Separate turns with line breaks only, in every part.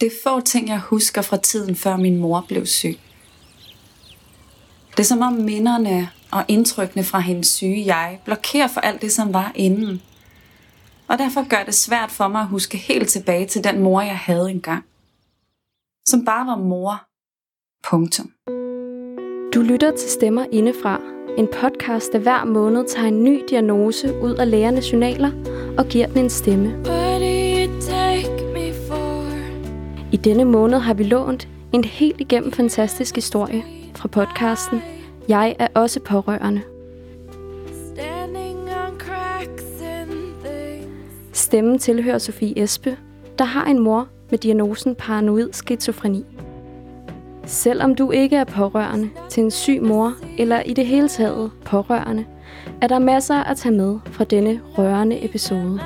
Det er få ting, jeg husker fra tiden, før min mor blev syg. Det er som om minderne og indtrykkene fra hendes syge jeg blokerer for alt det, som var inden. Og derfor gør det svært for mig at huske helt tilbage til den mor, jeg havde engang. Som bare var mor. Punktum.
Du lytter til Stemmer Indefra, en podcast, der hver måned tager en ny diagnose ud af lægernes journaler og giver den en stemme. I denne måned har vi lånt en helt igennem fantastisk historie fra podcasten Jeg er også pårørende. Stemmen tilhører Sofie Espe, der har en mor med diagnosen paranoid skizofreni. Selvom du ikke er pårørende til en syg mor, eller i det hele taget pårørende, er der masser at tage med fra denne rørende episode.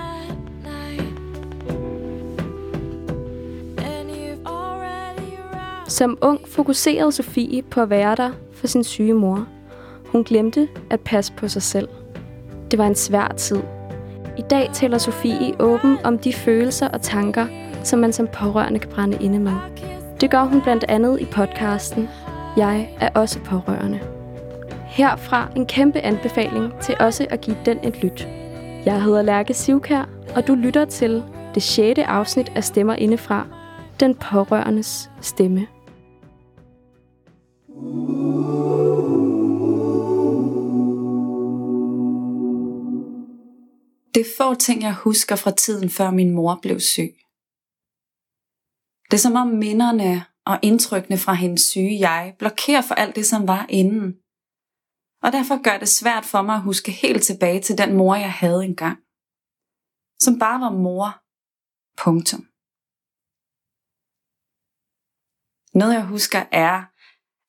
Som ung fokuserede Sofie på at være der for sin syge mor. Hun glemte at passe på sig selv. Det var en svær tid. I dag taler Sofie åben om de følelser og tanker, som man som pårørende kan brænde inde med. Det gør hun blandt andet i podcasten Jeg er også pårørende. Herfra en kæmpe anbefaling til også at give den et lyt. Jeg hedder Lærke Sivkær, og du lytter til det sjette afsnit af Stemmer Indefra, den pårørendes stemme.
Det er få ting, jeg husker fra tiden, før min mor blev syg. Det er som om minderne og indtrykkene fra hendes syge jeg blokerer for alt det, som var inden. Og derfor gør det svært for mig at huske helt tilbage til den mor, jeg havde engang. Som bare var mor. Punktum. Noget jeg husker er,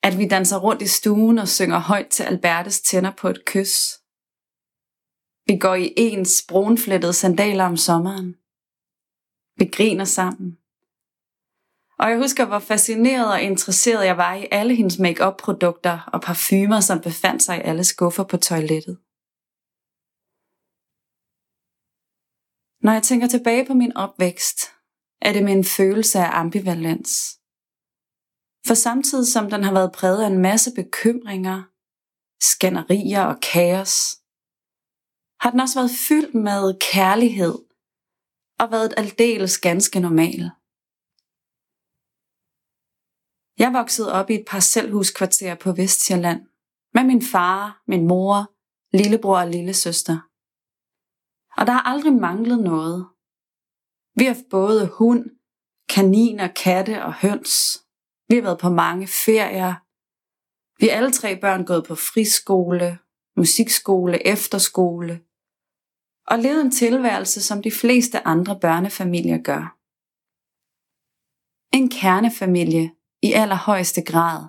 at vi danser rundt i stuen og synger højt til Albertes tænder på et kys. Vi går i ens brunflettede sandaler om sommeren. Vi griner sammen. Og jeg husker, hvor fascineret og interesseret jeg var i alle hendes make produkter og parfumer, som befandt sig i alle skuffer på toilettet. Når jeg tænker tilbage på min opvækst, er det med en følelse af ambivalens. For samtidig som den har været præget af en masse bekymringer, skænderier og kaos, har den også været fyldt med kærlighed og været aldeles ganske normal. Jeg voksede op i et parcelhuskvarter på Vestjylland med min far, min mor, lillebror og lille søster. Og der har aldrig manglet noget. Vi har både hund, kaniner, katte og høns. Vi har været på mange ferier. Vi er alle tre børn gået på friskole, musikskole, efterskole. Og levet en tilværelse, som de fleste andre børnefamilier gør. En kernefamilie i allerhøjeste grad.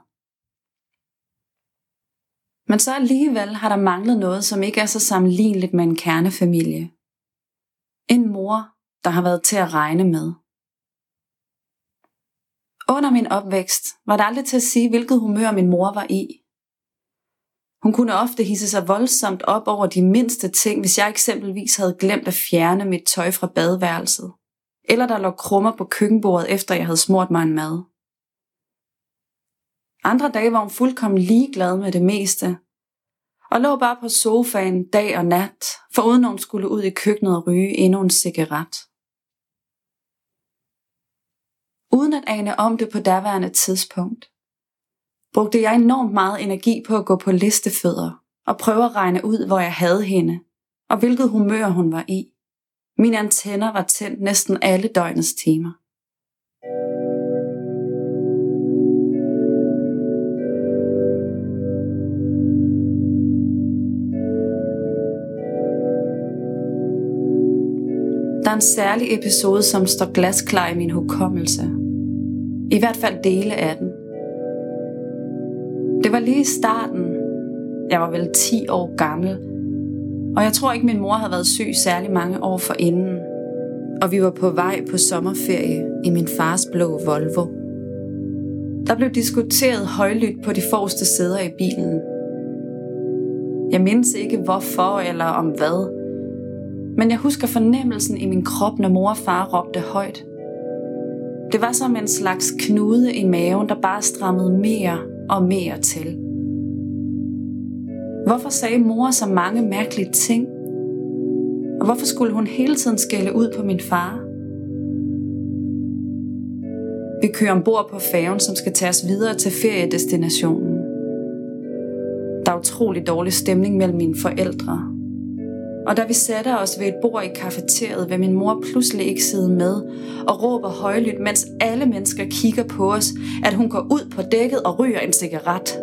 Men så alligevel har der manglet noget, som ikke er så sammenligneligt med en kernefamilie. En mor, der har været til at regne med. Under min opvækst var det aldrig til at sige, hvilket humør min mor var i. Hun kunne ofte hisse sig voldsomt op over de mindste ting, hvis jeg eksempelvis havde glemt at fjerne mit tøj fra badeværelset. Eller der lå krummer på køkkenbordet, efter jeg havde smurt mig en mad. Andre dage var hun fuldkommen ligeglad med det meste, og lå bare på sofaen dag og nat, for uden hun skulle ud i køkkenet og ryge endnu en cigaret. Uden at ane om det på daværende tidspunkt, brugte jeg enormt meget energi på at gå på listefødder og prøve at regne ud, hvor jeg havde hende, og hvilket humør hun var i. Mine antenner var tændt næsten alle døgnets timer. Der er en særlig episode, som står glasklar i min hukommelse. I hvert fald dele af den. Det var lige i starten. Jeg var vel 10 år gammel. Og jeg tror ikke, min mor havde været syg særlig mange år for inden. Og vi var på vej på sommerferie i min fars blå Volvo. Der blev diskuteret højlydt på de forreste sæder i bilen. Jeg mindes ikke hvorfor eller om hvad, men jeg husker fornemmelsen i min krop, når mor og far råbte højt. Det var som en slags knude i maven, der bare strammede mere og mere til. Hvorfor sagde mor så mange mærkelige ting? Og hvorfor skulle hun hele tiden skælde ud på min far? Vi kører ombord på færgen, som skal tage os videre til feriedestinationen. Der er utrolig dårlig stemning mellem mine forældre. Og da vi sætter os ved et bord i kafeteriet, vil min mor pludselig ikke sidde med og råber højlydt, mens alle mennesker kigger på os, at hun går ud på dækket og ryger en cigaret.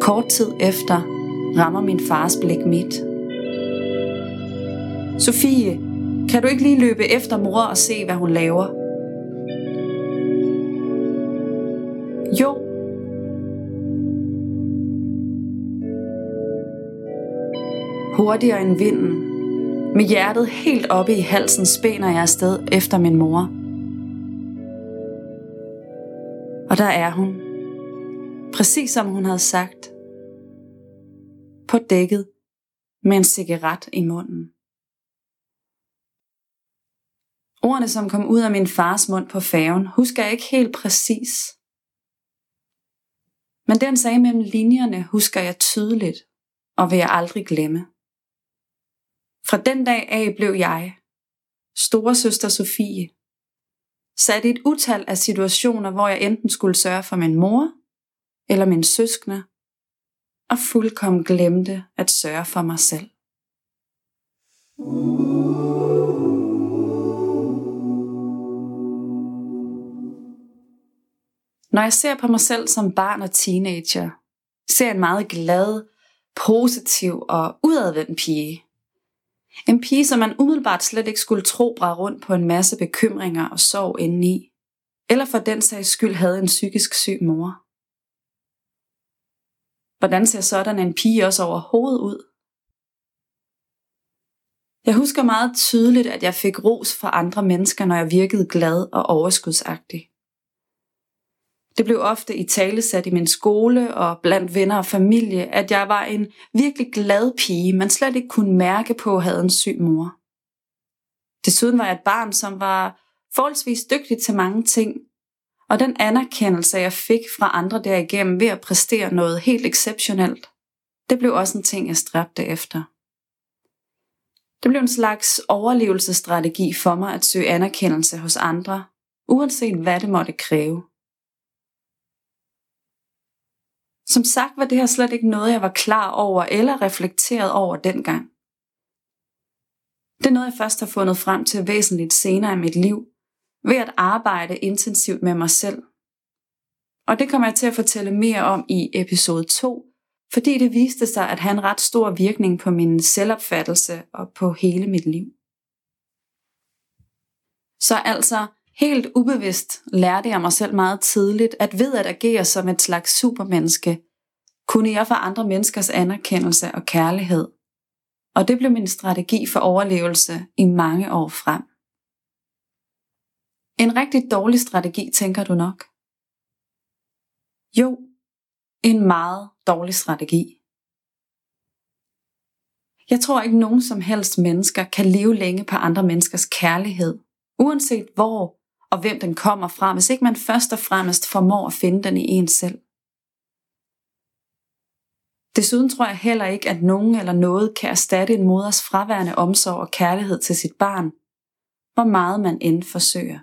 Kort tid efter rammer min fars blik mit. Sofie, kan du ikke lige løbe efter mor og se, hvad hun laver? Jo. Hurtigere end vinden. Med hjertet helt oppe i halsen spænder jeg afsted efter min mor. Og der er hun. Præcis som hun havde sagt på dækket med en cigaret i munden. Ordene, som kom ud af min fars mund på færgen, husker jeg ikke helt præcis. Men den sagde mellem linjerne husker jeg tydeligt, og vil jeg aldrig glemme. Fra den dag af blev jeg, store søster Sofie, sat i et utal af situationer, hvor jeg enten skulle sørge for min mor eller min søskende, og fuldkommen glemte at sørge for mig selv. Når jeg ser på mig selv som barn og teenager, ser jeg en meget glad, positiv og udadvendt pige. En pige, som man umiddelbart slet ikke skulle tro bræd rundt på en masse bekymringer og sorg indeni, eller for den sags skyld havde en psykisk syg mor. Hvordan ser sådan en pige også overhovedet ud? Jeg husker meget tydeligt, at jeg fik ros fra andre mennesker, når jeg virkede glad og overskudsagtig. Det blev ofte i talesat i min skole og blandt venner og familie, at jeg var en virkelig glad pige, man slet ikke kunne mærke på, at havde en syg mor. Desuden var jeg et barn, som var forholdsvis dygtig til mange ting, og den anerkendelse, jeg fik fra andre derigennem ved at præstere noget helt exceptionelt, det blev også en ting, jeg stræbte efter. Det blev en slags overlevelsesstrategi for mig at søge anerkendelse hos andre, uanset hvad det måtte kræve. Som sagt var det her slet ikke noget, jeg var klar over eller reflekteret over dengang. Det er noget, jeg først har fundet frem til væsentligt senere i mit liv, ved at arbejde intensivt med mig selv. Og det kommer jeg til at fortælle mere om i episode 2, fordi det viste sig at have en ret stor virkning på min selvopfattelse og på hele mit liv. Så altså, helt ubevidst lærte jeg mig selv meget tidligt, at ved at agere som et slags supermenneske, kunne jeg få andre menneskers anerkendelse og kærlighed. Og det blev min strategi for overlevelse i mange år frem. En rigtig dårlig strategi, tænker du nok. Jo, en meget dårlig strategi. Jeg tror ikke nogen som helst mennesker kan leve længe på andre menneskers kærlighed, uanset hvor og hvem den kommer fra, hvis ikke man først og fremmest formår at finde den i en selv. Desuden tror jeg heller ikke, at nogen eller noget kan erstatte en moders fraværende omsorg og kærlighed til sit barn, hvor meget man end forsøger.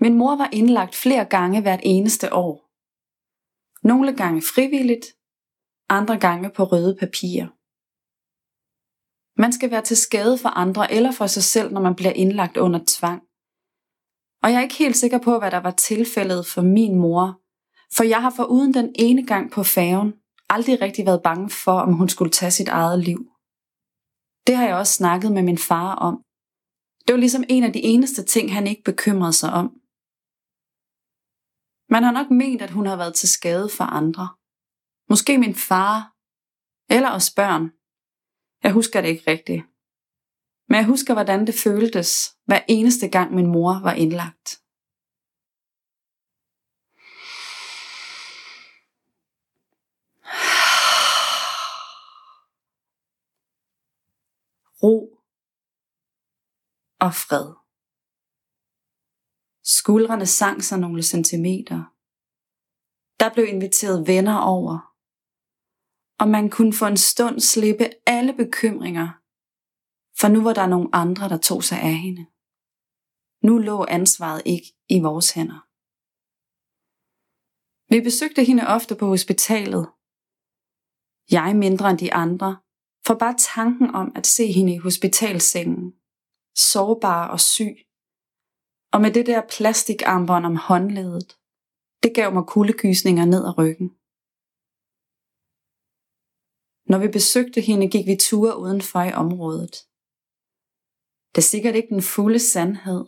Min mor var indlagt flere gange hvert eneste år. Nogle gange frivilligt, andre gange på røde papirer. Man skal være til skade for andre eller for sig selv, når man bliver indlagt under tvang. Og jeg er ikke helt sikker på, hvad der var tilfældet for min mor, for jeg har foruden den ene gang på færgen aldrig rigtig været bange for, om hun skulle tage sit eget liv. Det har jeg også snakket med min far om. Det var ligesom en af de eneste ting, han ikke bekymrede sig om. Man har nok ment, at hun har været til skade for andre. Måske min far, eller os børn. Jeg husker det ikke rigtigt. Men jeg husker, hvordan det føltes, hver eneste gang min mor var indlagt. Ro og fred. Skuldrene sank sig nogle centimeter. Der blev inviteret venner over, og man kunne for en stund slippe alle bekymringer, for nu var der nogle andre, der tog sig af hende. Nu lå ansvaret ikke i vores hænder. Vi besøgte hende ofte på hospitalet. Jeg mindre end de andre, for bare tanken om at se hende i hospitalsengen, sårbar og syg, og med det der plastikarmbånd om håndledet, det gav mig kuldegysninger ned ad ryggen. Når vi besøgte hende, gik vi ture udenfor i området. Det er sikkert ikke den fulde sandhed,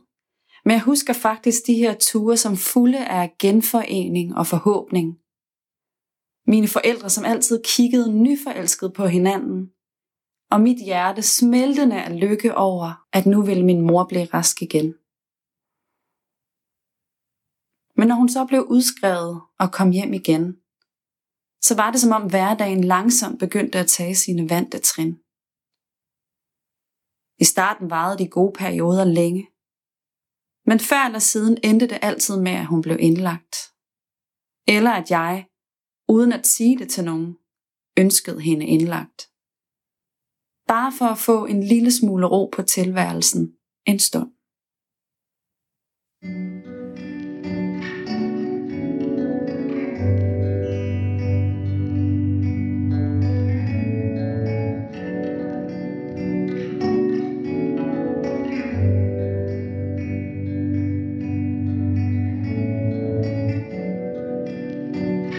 men jeg husker faktisk de her ture som fulde af genforening og forhåbning. Mine forældre, som altid kiggede nyforelsket på hinanden, og mit hjerte smeltende af lykke over, at nu ville min mor blive rask igen. Men når hun så blev udskrevet og kom hjem igen, så var det som om hverdagen langsomt begyndte at tage sine vante trin. I starten varede de gode perioder længe, men før eller siden endte det altid med, at hun blev indlagt. Eller at jeg, uden at sige det til nogen, ønskede hende indlagt. Bare for at få en lille smule ro på tilværelsen en stund.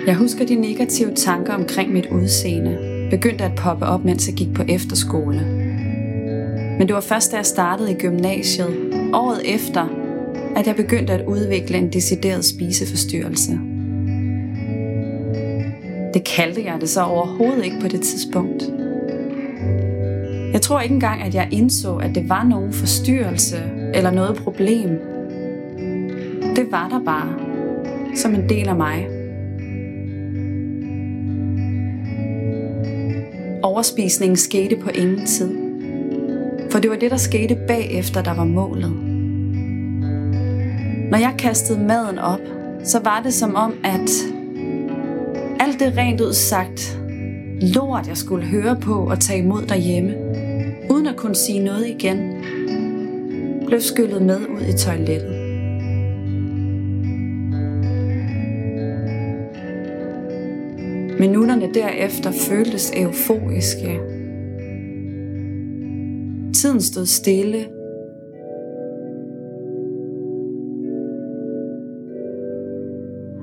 Jeg husker de negative tanker omkring mit udseende begyndte at poppe op, mens jeg gik på efterskole. Men det var først, da jeg startede i gymnasiet, året efter, at jeg begyndte at udvikle en decideret spiseforstyrrelse. Det kaldte jeg det så overhovedet ikke på det tidspunkt. Jeg tror ikke engang, at jeg indså, at det var nogen forstyrrelse eller noget problem. Det var der bare, som en del af mig. Overspisningen skete på ingen tid. For det var det, der skete bagefter, der var målet. Når jeg kastede maden op, så var det som om, at alt det rent ud sagt lort, jeg skulle høre på og tage imod derhjemme, uden at kunne sige noget igen, blev skyllet med ud i toilettet. Minutterne derefter føltes euforiske. Tiden stod stille.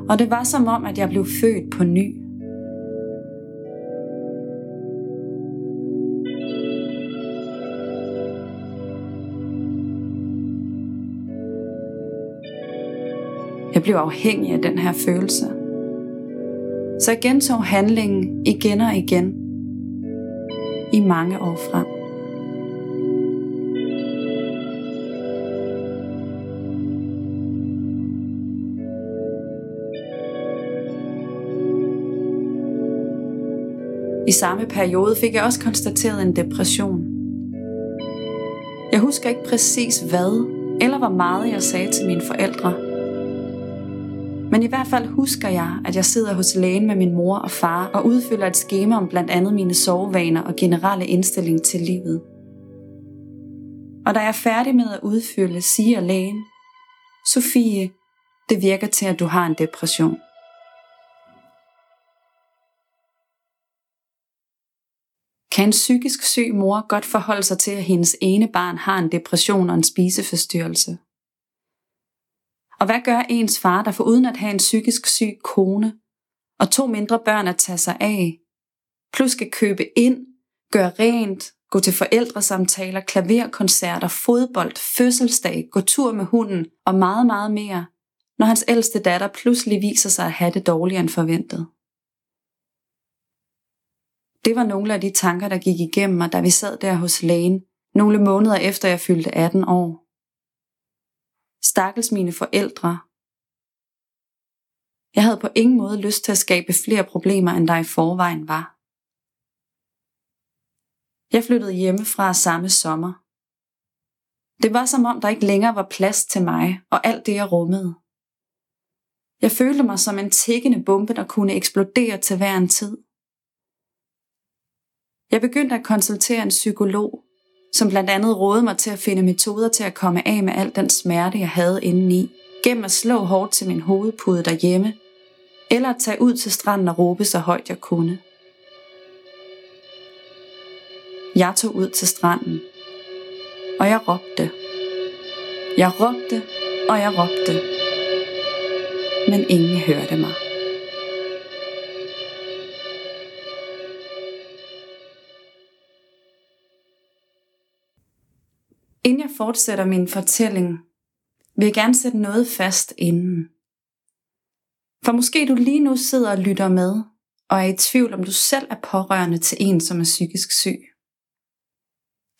Og det var som om, at jeg blev født på ny. Jeg blev afhængig af den her følelse. Så jeg gentog handlingen igen og igen i mange år frem. I samme periode fik jeg også konstateret en depression. Jeg husker ikke præcis hvad eller hvor meget jeg sagde til mine forældre, men i hvert fald husker jeg, at jeg sidder hos lægen med min mor og far og udfylder et skema om blandt andet mine sovevaner og generelle indstilling til livet. Og da jeg er færdig med at udfylde, siger lægen, Sofie, det virker til, at du har en depression. Kan en psykisk syg mor godt forholde sig til, at hendes ene barn har en depression og en spiseforstyrrelse? Og hvad gør ens far, der uden at have en psykisk syg kone og to mindre børn at tage sig af, plus skal købe ind, gøre rent, gå til forældresamtaler, klaverkoncerter, fodbold, fødselsdag, gå tur med hunden og meget, meget mere, når hans ældste datter pludselig viser sig at have det dårligere end forventet. Det var nogle af de tanker, der gik igennem mig, da vi sad der hos lægen, nogle måneder efter jeg fyldte 18 år. Stakkels mine forældre. Jeg havde på ingen måde lyst til at skabe flere problemer, end der i forvejen var. Jeg flyttede hjemmefra samme sommer. Det var som om, der ikke længere var plads til mig og alt det, jeg rummede. Jeg følte mig som en tækkende bombe, der kunne eksplodere til hver en tid. Jeg begyndte at konsultere en psykolog, som blandt andet rådede mig til at finde metoder til at komme af med al den smerte, jeg havde indeni, gennem at slå hårdt til min hovedpude derhjemme, eller at tage ud til stranden og råbe så højt jeg kunne. Jeg tog ud til stranden, og jeg råbte. Jeg råbte, og jeg råbte. Men ingen hørte mig. Inden jeg fortsætter min fortælling, vil jeg gerne sætte noget fast inden. For måske du lige nu sidder og lytter med, og er i tvivl om du selv er pårørende til en, som er psykisk syg.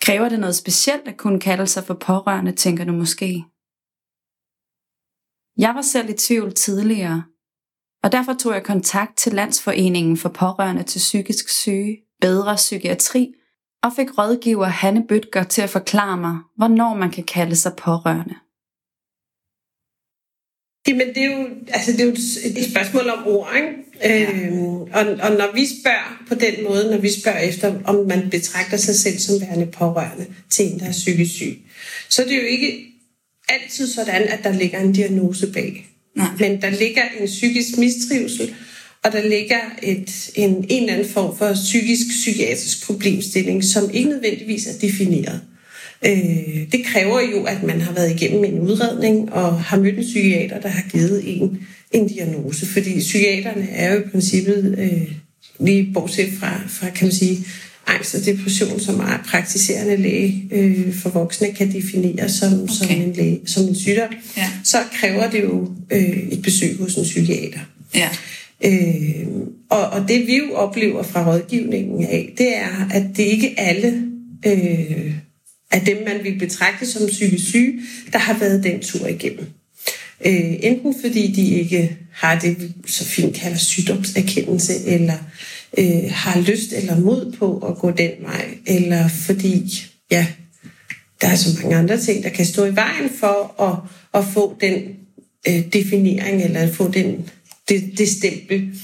Kræver det noget specielt at kunne kalde sig for pårørende, tænker du måske? Jeg var selv i tvivl tidligere, og derfor tog jeg kontakt til Landsforeningen for Pårørende til Psykisk Syge, Bedre Psykiatri, og fik rådgiver Hanne Bøtger til at forklare mig, hvornår man kan kalde sig pårørende.
Jamen, det er jo, altså, det er jo et spørgsmål om ord, ikke? Ja. Øhm, og, og når vi spørger på den måde, når vi spørger efter, om man betragter sig selv som værende pårørende til en, der er psykisk syg, så er det jo ikke altid sådan, at der ligger en diagnose bag. Nej. Men der ligger en psykisk mistrivsel, og der ligger et, en, en eller anden form for psykisk-psykiatrisk problemstilling, som ikke nødvendigvis er defineret. Øh, det kræver jo, at man har været igennem en udredning og har mødt en psykiater, der har givet en en diagnose. Fordi psykiaterne er jo i princippet, øh, lige bortset fra, fra, kan man sige, angst og depression, som er praktiserende læge øh, for voksne kan definere som, okay. som, en, læge, som en sygdom, ja. så kræver det jo øh, et besøg hos en psykiater. Ja. Øh, og, og det vi jo oplever fra rådgivningen af, det er, at det ikke alle øh, af dem, man vil betragte som psykisk syge, der har været den tur igennem. Øh, enten fordi de ikke har det, så fint kalder sygdomserkendelse, eller øh, har lyst eller mod på at gå den vej, eller fordi, ja, der er så mange andre ting, der kan stå i vejen for at, at få den øh, definering, eller at få den, det, det stempel.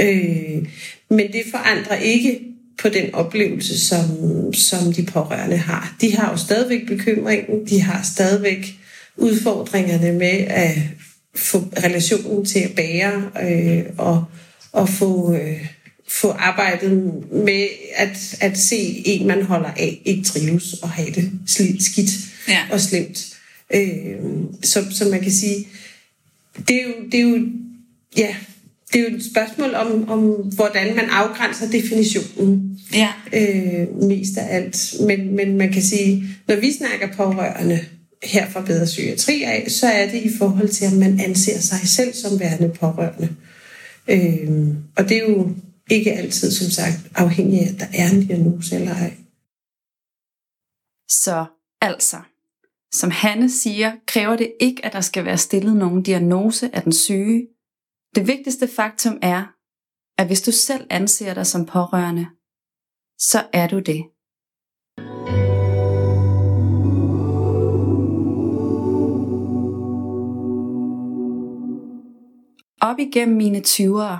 Øh, men det forandrer ikke på den oplevelse, som, som de pårørende har. De har jo stadigvæk bekymringen, de har stadigvæk udfordringerne med at få relationen til at bære øh, og, og få, øh, få arbejdet med at, at se en, man holder af, ikke trives og have det skidt ja. og slemt. Øh, så, så man kan sige, det er jo, det er jo ja, det er jo et spørgsmål om, om hvordan man afgrænser definitionen ja. øh, mest af alt. Men, men man kan sige, når vi snakker pårørende her fra Bedre Psykiatri af, så er det i forhold til, at man anser sig selv som værende pårørende. Øh, og det er jo ikke altid, som sagt, afhængig af, at der er en diagnose eller ej.
Så altså, som Hanne siger, kræver det ikke, at der skal være stillet nogen diagnose af den syge, det vigtigste faktum er, at hvis du selv anser dig som pårørende, så er du det. Op igennem mine 20'ere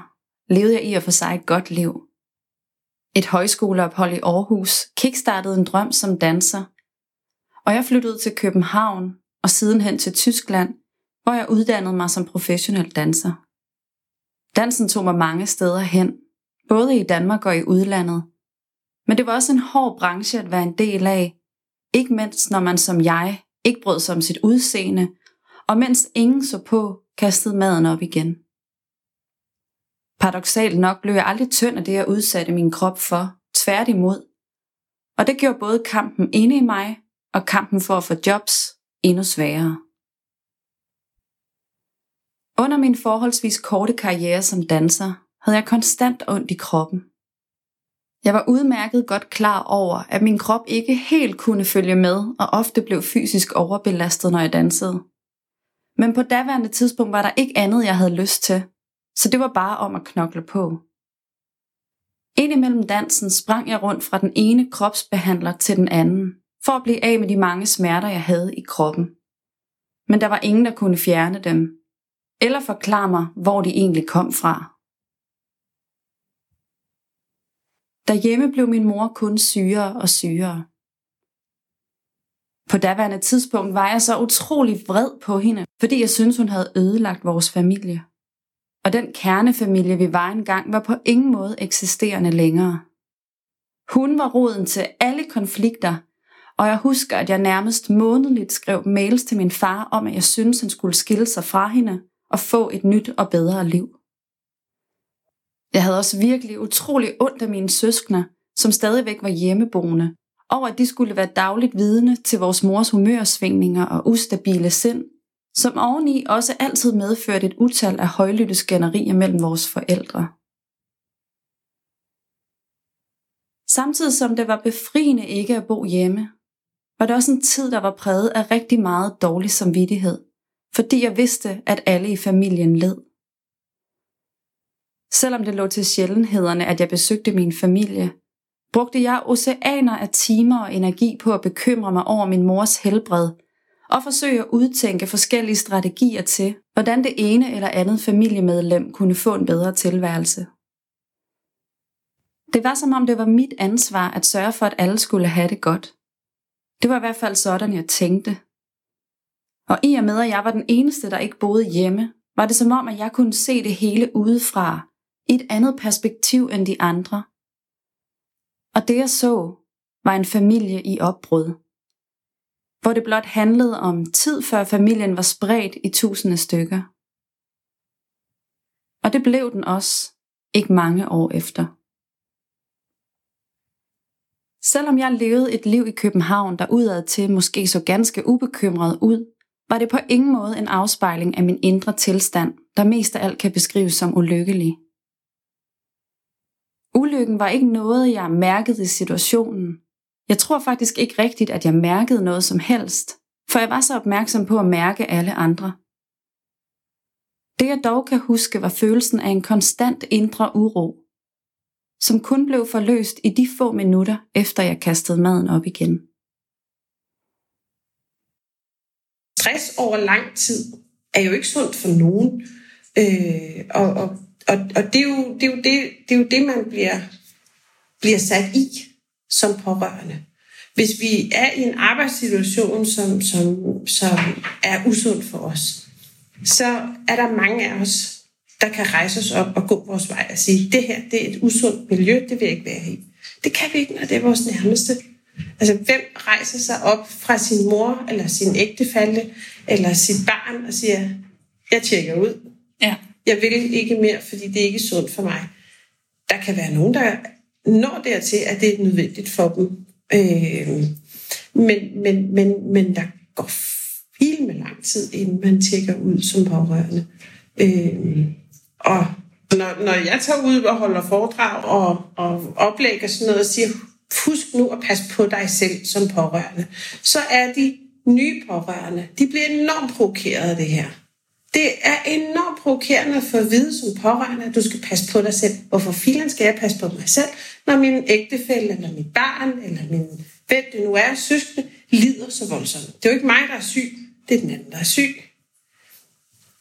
levede jeg i og for sig et godt liv. Et højskoleophold i Aarhus kickstartede en drøm som danser, og jeg flyttede til København og sidenhen til Tyskland, hvor jeg uddannede mig som professionel danser. Dansen tog mig mange steder hen, både i Danmark og i udlandet. Men det var også en hård branche at være en del af, ikke mindst når man som jeg ikke brød sig om sit udseende, og mens ingen så på, kastede maden op igen. Paradoxalt nok blev jeg aldrig tynd af det, jeg udsatte min krop for, tværtimod. Og det gjorde både kampen inde i mig og kampen for at få jobs endnu sværere. Under min forholdsvis korte karriere som danser, havde jeg konstant ondt i kroppen. Jeg var udmærket godt klar over, at min krop ikke helt kunne følge med og ofte blev fysisk overbelastet, når jeg dansede. Men på daværende tidspunkt var der ikke andet, jeg havde lyst til, så det var bare om at knokle på. Indimellem dansen sprang jeg rundt fra den ene kropsbehandler til den anden, for at blive af med de mange smerter, jeg havde i kroppen. Men der var ingen, der kunne fjerne dem, eller forklare mig, hvor de egentlig kom fra. Derhjemme blev min mor kun syre og syre. På daværende tidspunkt var jeg så utrolig vred på hende, fordi jeg syntes, hun havde ødelagt vores familie. Og den kernefamilie, vi var engang, var på ingen måde eksisterende længere. Hun var roden til alle konflikter, og jeg husker, at jeg nærmest månedligt skrev mails til min far om, at jeg syntes, han skulle skille sig fra hende og få et nyt og bedre liv. Jeg havde også virkelig utrolig ondt af mine søskende, som stadigvæk var hjemmeboende, over at de skulle være dagligt vidne til vores mors humørsvingninger og ustabile sind, som oveni også altid medførte et utal af højlytte skænderier mellem vores forældre. Samtidig som det var befriende ikke at bo hjemme, var det også en tid, der var præget af rigtig meget dårlig samvittighed, fordi jeg vidste, at alle i familien led. Selvom det lå til sjældenhederne, at jeg besøgte min familie, brugte jeg oceaner af timer og energi på at bekymre mig over min mors helbred og forsøge at udtænke forskellige strategier til, hvordan det ene eller andet familiemedlem kunne få en bedre tilværelse. Det var som om det var mit ansvar at sørge for, at alle skulle have det godt. Det var i hvert fald sådan, jeg tænkte. Og i og med, at jeg var den eneste, der ikke boede hjemme, var det som om, at jeg kunne se det hele udefra, i et andet perspektiv end de andre. Og det jeg så, var en familie i opbrud. Hvor det blot handlede om tid før familien var spredt i tusinde stykker. Og det blev den også, ikke mange år efter. Selvom jeg levede et liv i København, der udad til måske så ganske ubekymret ud, var det på ingen måde en afspejling af min indre tilstand, der mest af alt kan beskrives som ulykkelig. Ulykken var ikke noget, jeg mærkede i situationen. Jeg tror faktisk ikke rigtigt, at jeg mærkede noget som helst, for jeg var så opmærksom på at mærke alle andre. Det jeg dog kan huske var følelsen af en konstant indre uro, som kun blev forløst i de få minutter, efter jeg kastede maden op igen.
Stress over lang tid er jo ikke sundt for nogen. Øh, og, og og, og det, er jo, det, er jo det, det er jo det, man bliver, bliver sat i som pårørende. Hvis vi er i en arbejdssituation, som, som, som er usund for os, så er der mange af os, der kan rejse os op og gå vores vej og sige, det her det er et usundt miljø, det vil jeg ikke være i. Det kan vi ikke, når det er vores nærmeste. Altså, hvem rejser sig op fra sin mor, eller sin ægtefælle, eller sit barn og siger, jeg tjekker ud.
Ja
jeg vil ikke mere, fordi det er ikke sundt for mig. Der kan være nogen, der når dertil, at det er nødvendigt for dem. Øh, men, men, men, men der går helt med lang tid, inden man tjekker ud som pårørende. Øh, og når, når jeg tager ud og holder foredrag og, og oplægger sådan noget og siger, husk nu at passe på dig selv som pårørende, så er de nye pårørende, de bliver enormt provokeret af det her. Det er enormt provokerende for at vide som pårørende, at du skal passe på dig selv. Hvorfor filen skal jeg passe på mig selv, når min ægtefælle, eller mit barn, eller min hvem det nu er, søskende, lider så voldsomt. Det er jo ikke mig, der er syg. Det er den anden, der er syg.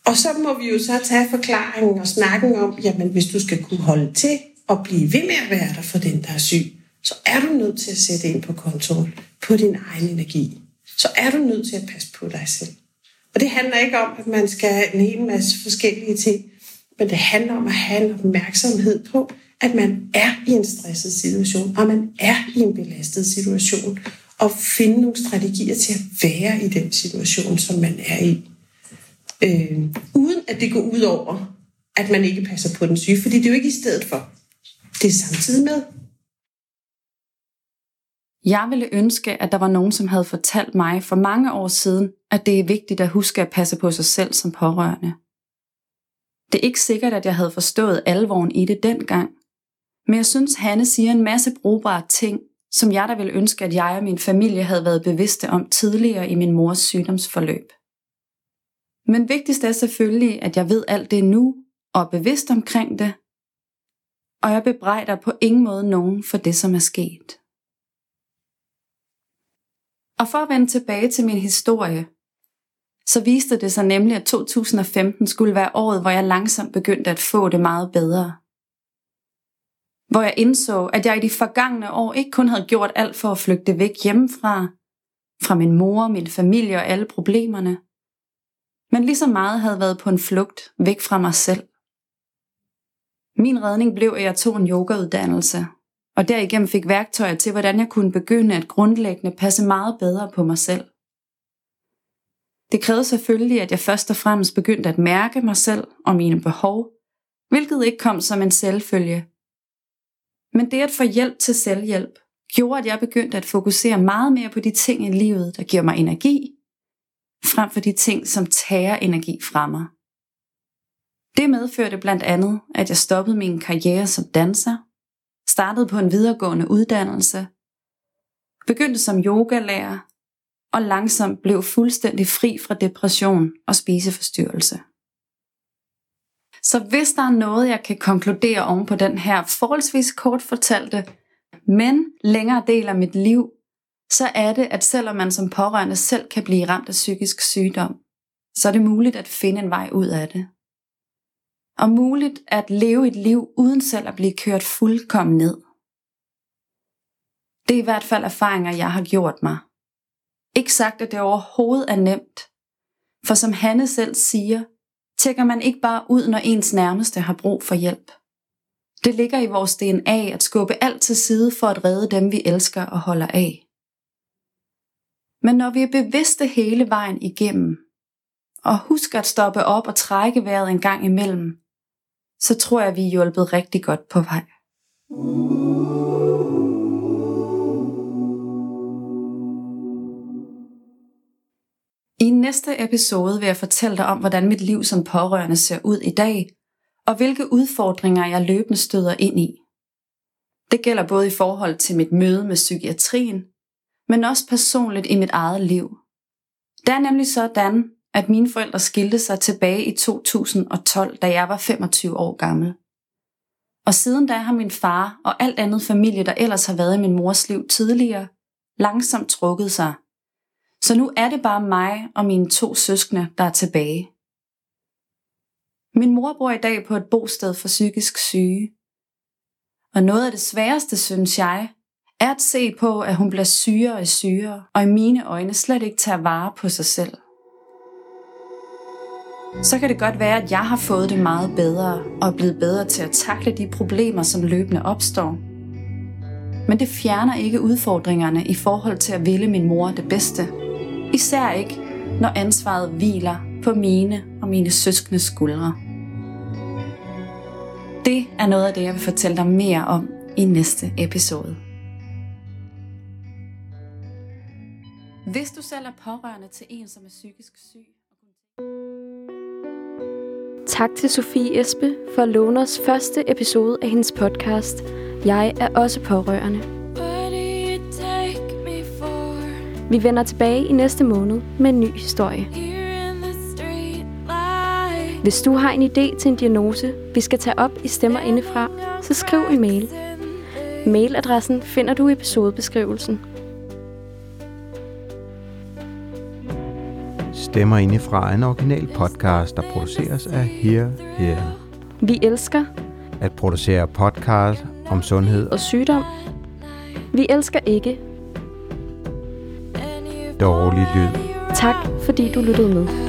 Og så må vi jo så tage forklaringen og snakken om, jamen hvis du skal kunne holde til og blive ved med at være der for den, der er syg, så er du nødt til at sætte ind på kontoen på din egen energi. Så er du nødt til at passe på dig selv. Og det handler ikke om, at man skal have en hel masse forskellige ting, men det handler om at have en opmærksomhed på, at man er i en stresset situation, og man er i en belastet situation, og finde nogle strategier til at være i den situation, som man er i. Øh, uden at det går ud over, at man ikke passer på den syge, fordi det er jo ikke i stedet for. Det er samtidig med.
Jeg ville ønske, at der var nogen, som havde fortalt mig for mange år siden, at det er vigtigt at huske at passe på sig selv som pårørende. Det er ikke sikkert, at jeg havde forstået alvoren i det dengang, Men jeg synes, Hanne siger en masse brugbare ting, som jeg da ville ønske, at jeg og min familie havde været bevidste om tidligere i min mors sygdomsforløb. Men vigtigst er selvfølgelig, at jeg ved alt det nu, og er bevidst omkring det, og jeg bebrejder på ingen måde nogen for det, som er sket. Og for at vende tilbage til min historie, så viste det sig nemlig, at 2015 skulle være året, hvor jeg langsomt begyndte at få det meget bedre. Hvor jeg indså, at jeg i de forgangne år ikke kun havde gjort alt for at flygte væk hjemmefra, fra min mor, min familie og alle problemerne, men lige så meget havde været på en flugt væk fra mig selv. Min redning blev, at jeg tog en yogauddannelse, og derigennem fik værktøjer til, hvordan jeg kunne begynde at grundlæggende passe meget bedre på mig selv. Det krævede selvfølgelig, at jeg først og fremmest begyndte at mærke mig selv og mine behov, hvilket ikke kom som en selvfølge. Men det at få hjælp til selvhjælp gjorde, at jeg begyndte at fokusere meget mere på de ting i livet, der giver mig energi, frem for de ting, som tager energi fra mig. Det medførte blandt andet, at jeg stoppede min karriere som danser, startede på en videregående uddannelse, begyndte som yogalærer og langsomt blev fuldstændig fri fra depression og spiseforstyrrelse. Så hvis der er noget, jeg kan konkludere oven på den her forholdsvis kort fortalte, men længere del af mit liv, så er det, at selvom man som pårørende selv kan blive ramt af psykisk sygdom, så er det muligt at finde en vej ud af det. Og muligt at leve et liv uden selv at blive kørt fuldkommen ned. Det er i hvert fald erfaringer, jeg har gjort mig. Ikke sagt, at det overhovedet er nemt. For som Hanne selv siger, tækker man ikke bare ud, når ens nærmeste har brug for hjælp. Det ligger i vores DNA at skubbe alt til side for at redde dem, vi elsker og holder af. Men når vi er bevidste hele vejen igennem, og husker at stoppe op og trække vejret en gang imellem, så tror jeg, vi er hjulpet rigtig godt på vej. I næste episode vil jeg fortælle dig om, hvordan mit liv som pårørende ser ud i dag, og hvilke udfordringer jeg løbende støder ind i. Det gælder både i forhold til mit møde med psykiatrien, men også personligt i mit eget liv. Det er nemlig sådan, at mine forældre skilte sig tilbage i 2012, da jeg var 25 år gammel. Og siden da har min far og alt andet familie, der ellers har været i min mors liv tidligere, langsomt trukket sig. Så nu er det bare mig og mine to søskende, der er tilbage. Min mor bor i dag på et bosted for psykisk syge. Og noget af det sværeste, synes jeg, er at se på, at hun bliver syre og syre, og i mine øjne slet ikke tager vare på sig selv. Så kan det godt være, at jeg har fået det meget bedre og er blevet bedre til at takle de problemer, som løbende opstår. Men det fjerner ikke udfordringerne i forhold til at ville min mor det bedste. Især ikke, når ansvaret hviler på mine og mine søskendes skuldre. Det er noget af det, jeg vil fortælle dig mere om i næste episode. Hvis du selv er pårørende til en, som er psykisk syg.
Tak til Sofie Espe for at låne os første episode af hendes podcast. Jeg er også pårørende. Vi vender tilbage i næste måned med en ny historie. Hvis du har en idé til en diagnose, vi skal tage op i Stemmer Indefra, så skriv en mail. Mailadressen finder du i episodebeskrivelsen.
Stemmer indefra en original podcast, der produceres af Here Here.
Vi elsker
At producere podcast om sundhed og
og sygdom. Vi elsker ikke.
dårlig lyd.
Tak fordi du lyttede med.